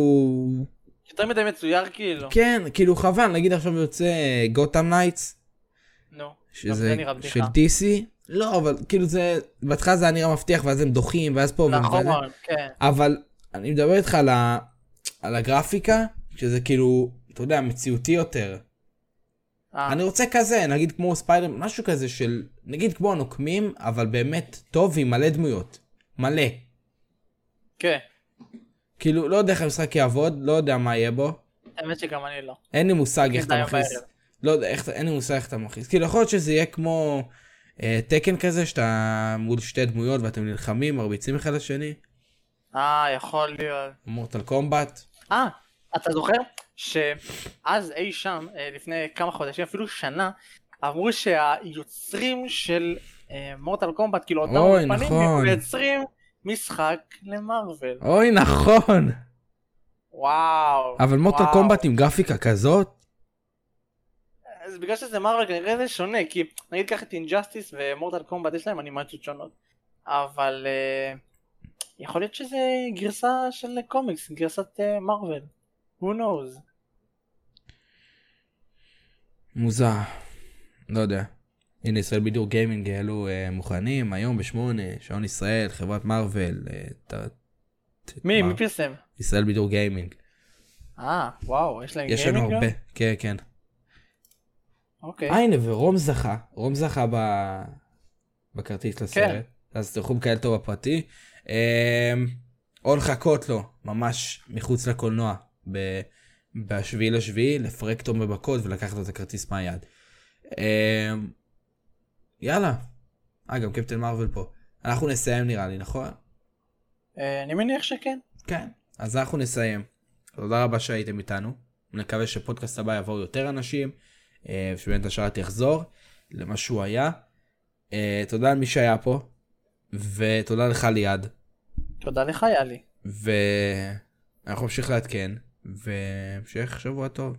יותר מדי מצויר כאילו. כן, כאילו חבל, נגיד עכשיו יוצא גותם נייטס, נו. שזה של. DC, לא, אבל כאילו זה, בהתחלה זה היה נראה מבטיח, ואז הם דוחים, ואז פה, נכון, כן. אבל אני מדבר איתך על, ה... על הגרפיקה, שזה כאילו, אתה יודע, מציאותי יותר. אה, אני רוצה כזה, נגיד כמו ספיידר, משהו כזה של, נגיד כמו הנוקמים, אבל באמת טוב עם מלא דמויות. מלא. כן. כאילו, לא יודע איך המשחק יעבוד, לא יודע מה יהיה בו. האמת שגם אני לא. אין לי מושג איך אתה היום מכניס. לא יודע, איך, אין לי מושג איך אתה מכניס. כאילו, יכול להיות שזה יהיה כמו תקן כזה, שאתה מול שתי דמויות ואתם נלחמים, מרביצים אחד לשני. אה, יכול להיות. מורטל קומבט. אה, אתה זוכר שאז אי שם, אה, לפני כמה חודשים, אפילו שנה, אמרו שהיוצרים של אה, מורטל קומבט, כאילו אותם אוי, אולפנים, נכון. מייצרים משחק למרוויל. אוי, נכון. וואו. אבל מורטל. קומבט עם גרפיקה כזאת? אז בגלל שזה מרוויל כנראה זה שונה, כי נגיד קח את אינג'סטיס ומורטל קומבט יש להם אנימציות שונות. אבל אה, יכול להיות שזה גרסה של קומיקס, גרסת אה, מרוויל. who knows. מוזר. לא יודע. הנה ישראל בידור גיימינג העלו אה, מוכנים היום בשמונה, שעון ישראל, חברת מארוול. אה, ת- ת- מי? מה? מי פרסם? ישראל בידור גיימינג. אה, וואו, יש להם יש לנו גיימינג הרבה. גם? כן, כן. אוקיי. אה הנה ורום זכה. רום זכה ב... בכרטיס כן. לסרט. אז אתם יכולים לקהל בפרטי. אה, או לחכות לו ממש מחוץ לקולנוע. ב... בשביעי לשביעי, לפרק אותו בבקוד ולקחת לו את הכרטיס מהיד. אה, יאללה. אה, גם קפטן מרוויל פה. אנחנו נסיים נראה לי, נכון? אה, אני מניח שכן. כן. אז אנחנו נסיים. תודה רבה שהייתם איתנו. נקווה שפודקאסט הבא יבואו יותר אנשים, אה, ושבאמת השארת יחזור למה שהוא היה. אה, תודה למי שהיה פה, ותודה לך ליעד. תודה לך יאלי. ואנחנו נמשיך לעדכן, והמשך שבוע טוב.